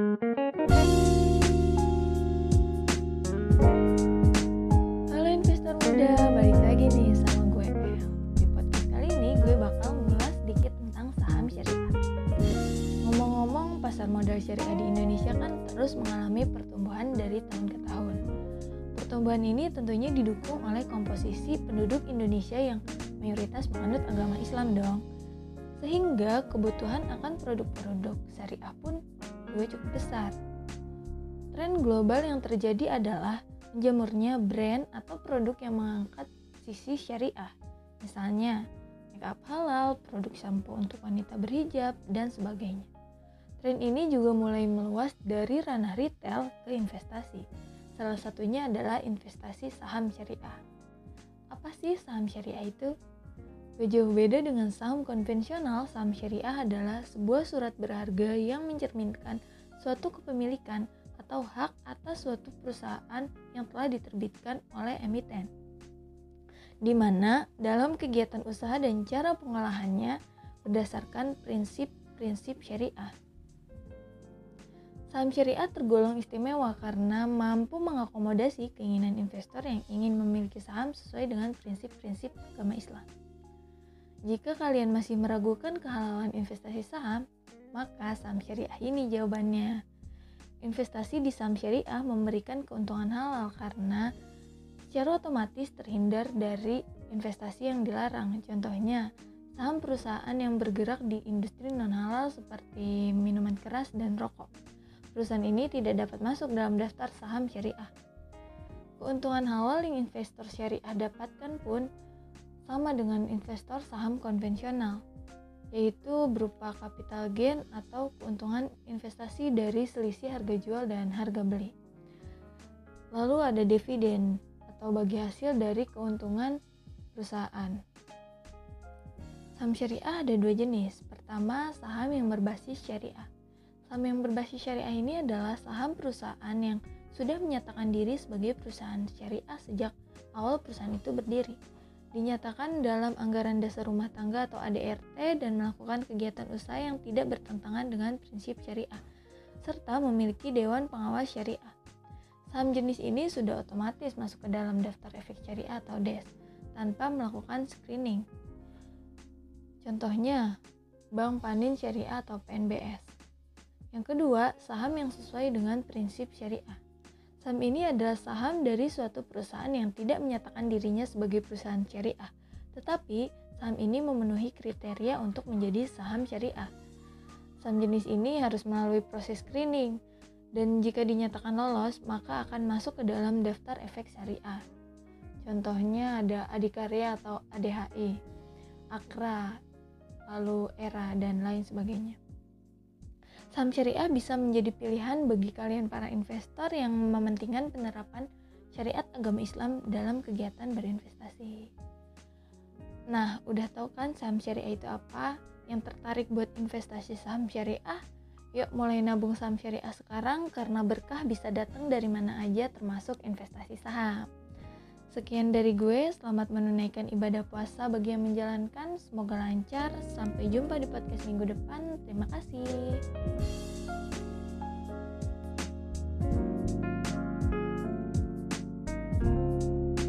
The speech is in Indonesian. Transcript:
Halo investor muda, balik lagi nih sama gue. Di podcast kali ini gue bakal mengulas sedikit tentang saham syariah. Ngomong-ngomong, pasar modal syariah di Indonesia kan terus mengalami pertumbuhan dari tahun ke tahun. Pertumbuhan ini tentunya didukung oleh komposisi penduduk Indonesia yang mayoritas menganut agama Islam dong. Sehingga kebutuhan akan produk-produk syariah pun juga cukup besar. Tren global yang terjadi adalah menjamurnya brand atau produk yang mengangkat sisi syariah. Misalnya, make up halal, produk shampoo untuk wanita berhijab, dan sebagainya. Tren ini juga mulai meluas dari ranah retail ke investasi. Salah satunya adalah investasi saham syariah. Apa sih saham syariah itu? Gak jauh beda dengan saham konvensional, saham syariah adalah sebuah surat berharga yang mencerminkan suatu kepemilikan atau hak atas suatu perusahaan yang telah diterbitkan oleh emiten. Di mana dalam kegiatan usaha dan cara pengolahannya berdasarkan prinsip-prinsip syariah. Saham syariah tergolong istimewa karena mampu mengakomodasi keinginan investor yang ingin memiliki saham sesuai dengan prinsip-prinsip agama Islam. Jika kalian masih meragukan kehalalan investasi saham, maka saham syariah ini jawabannya. Investasi di saham syariah memberikan keuntungan halal karena secara otomatis terhindar dari investasi yang dilarang. Contohnya, saham perusahaan yang bergerak di industri non-halal seperti minuman keras dan rokok. Perusahaan ini tidak dapat masuk dalam daftar saham syariah. Keuntungan halal yang investor syariah dapatkan pun sama dengan investor saham konvensional yaitu berupa capital gain atau keuntungan investasi dari selisih harga jual dan harga beli. Lalu ada dividen atau bagi hasil dari keuntungan perusahaan. Saham syariah ada dua jenis. Pertama, saham yang berbasis syariah. Saham yang berbasis syariah ini adalah saham perusahaan yang sudah menyatakan diri sebagai perusahaan syariah sejak awal perusahaan itu berdiri dinyatakan dalam anggaran dasar rumah tangga atau ADRT dan melakukan kegiatan usaha yang tidak bertentangan dengan prinsip syariah, serta memiliki dewan pengawas syariah. Saham jenis ini sudah otomatis masuk ke dalam daftar efek syariah atau DES tanpa melakukan screening. Contohnya, Bank Panin Syariah atau PNBS. Yang kedua, saham yang sesuai dengan prinsip syariah. Saham ini adalah saham dari suatu perusahaan yang tidak menyatakan dirinya sebagai perusahaan syariah, tetapi saham ini memenuhi kriteria untuk menjadi saham syariah. Saham jenis ini harus melalui proses screening, dan jika dinyatakan lolos, maka akan masuk ke dalam daftar efek syariah. Contohnya ada Adikarya atau ADHI, Akra, lalu ERA, dan lain sebagainya. Saham syariah bisa menjadi pilihan bagi kalian para investor yang mementingkan penerapan syariat agama Islam dalam kegiatan berinvestasi. Nah, udah tahu kan saham syariah itu apa? Yang tertarik buat investasi saham syariah? Yuk mulai nabung saham syariah sekarang karena berkah bisa datang dari mana aja termasuk investasi saham. Sekian dari gue, selamat menunaikan ibadah puasa bagi yang menjalankan. Semoga lancar. Sampai jumpa di podcast minggu depan. Terima kasih.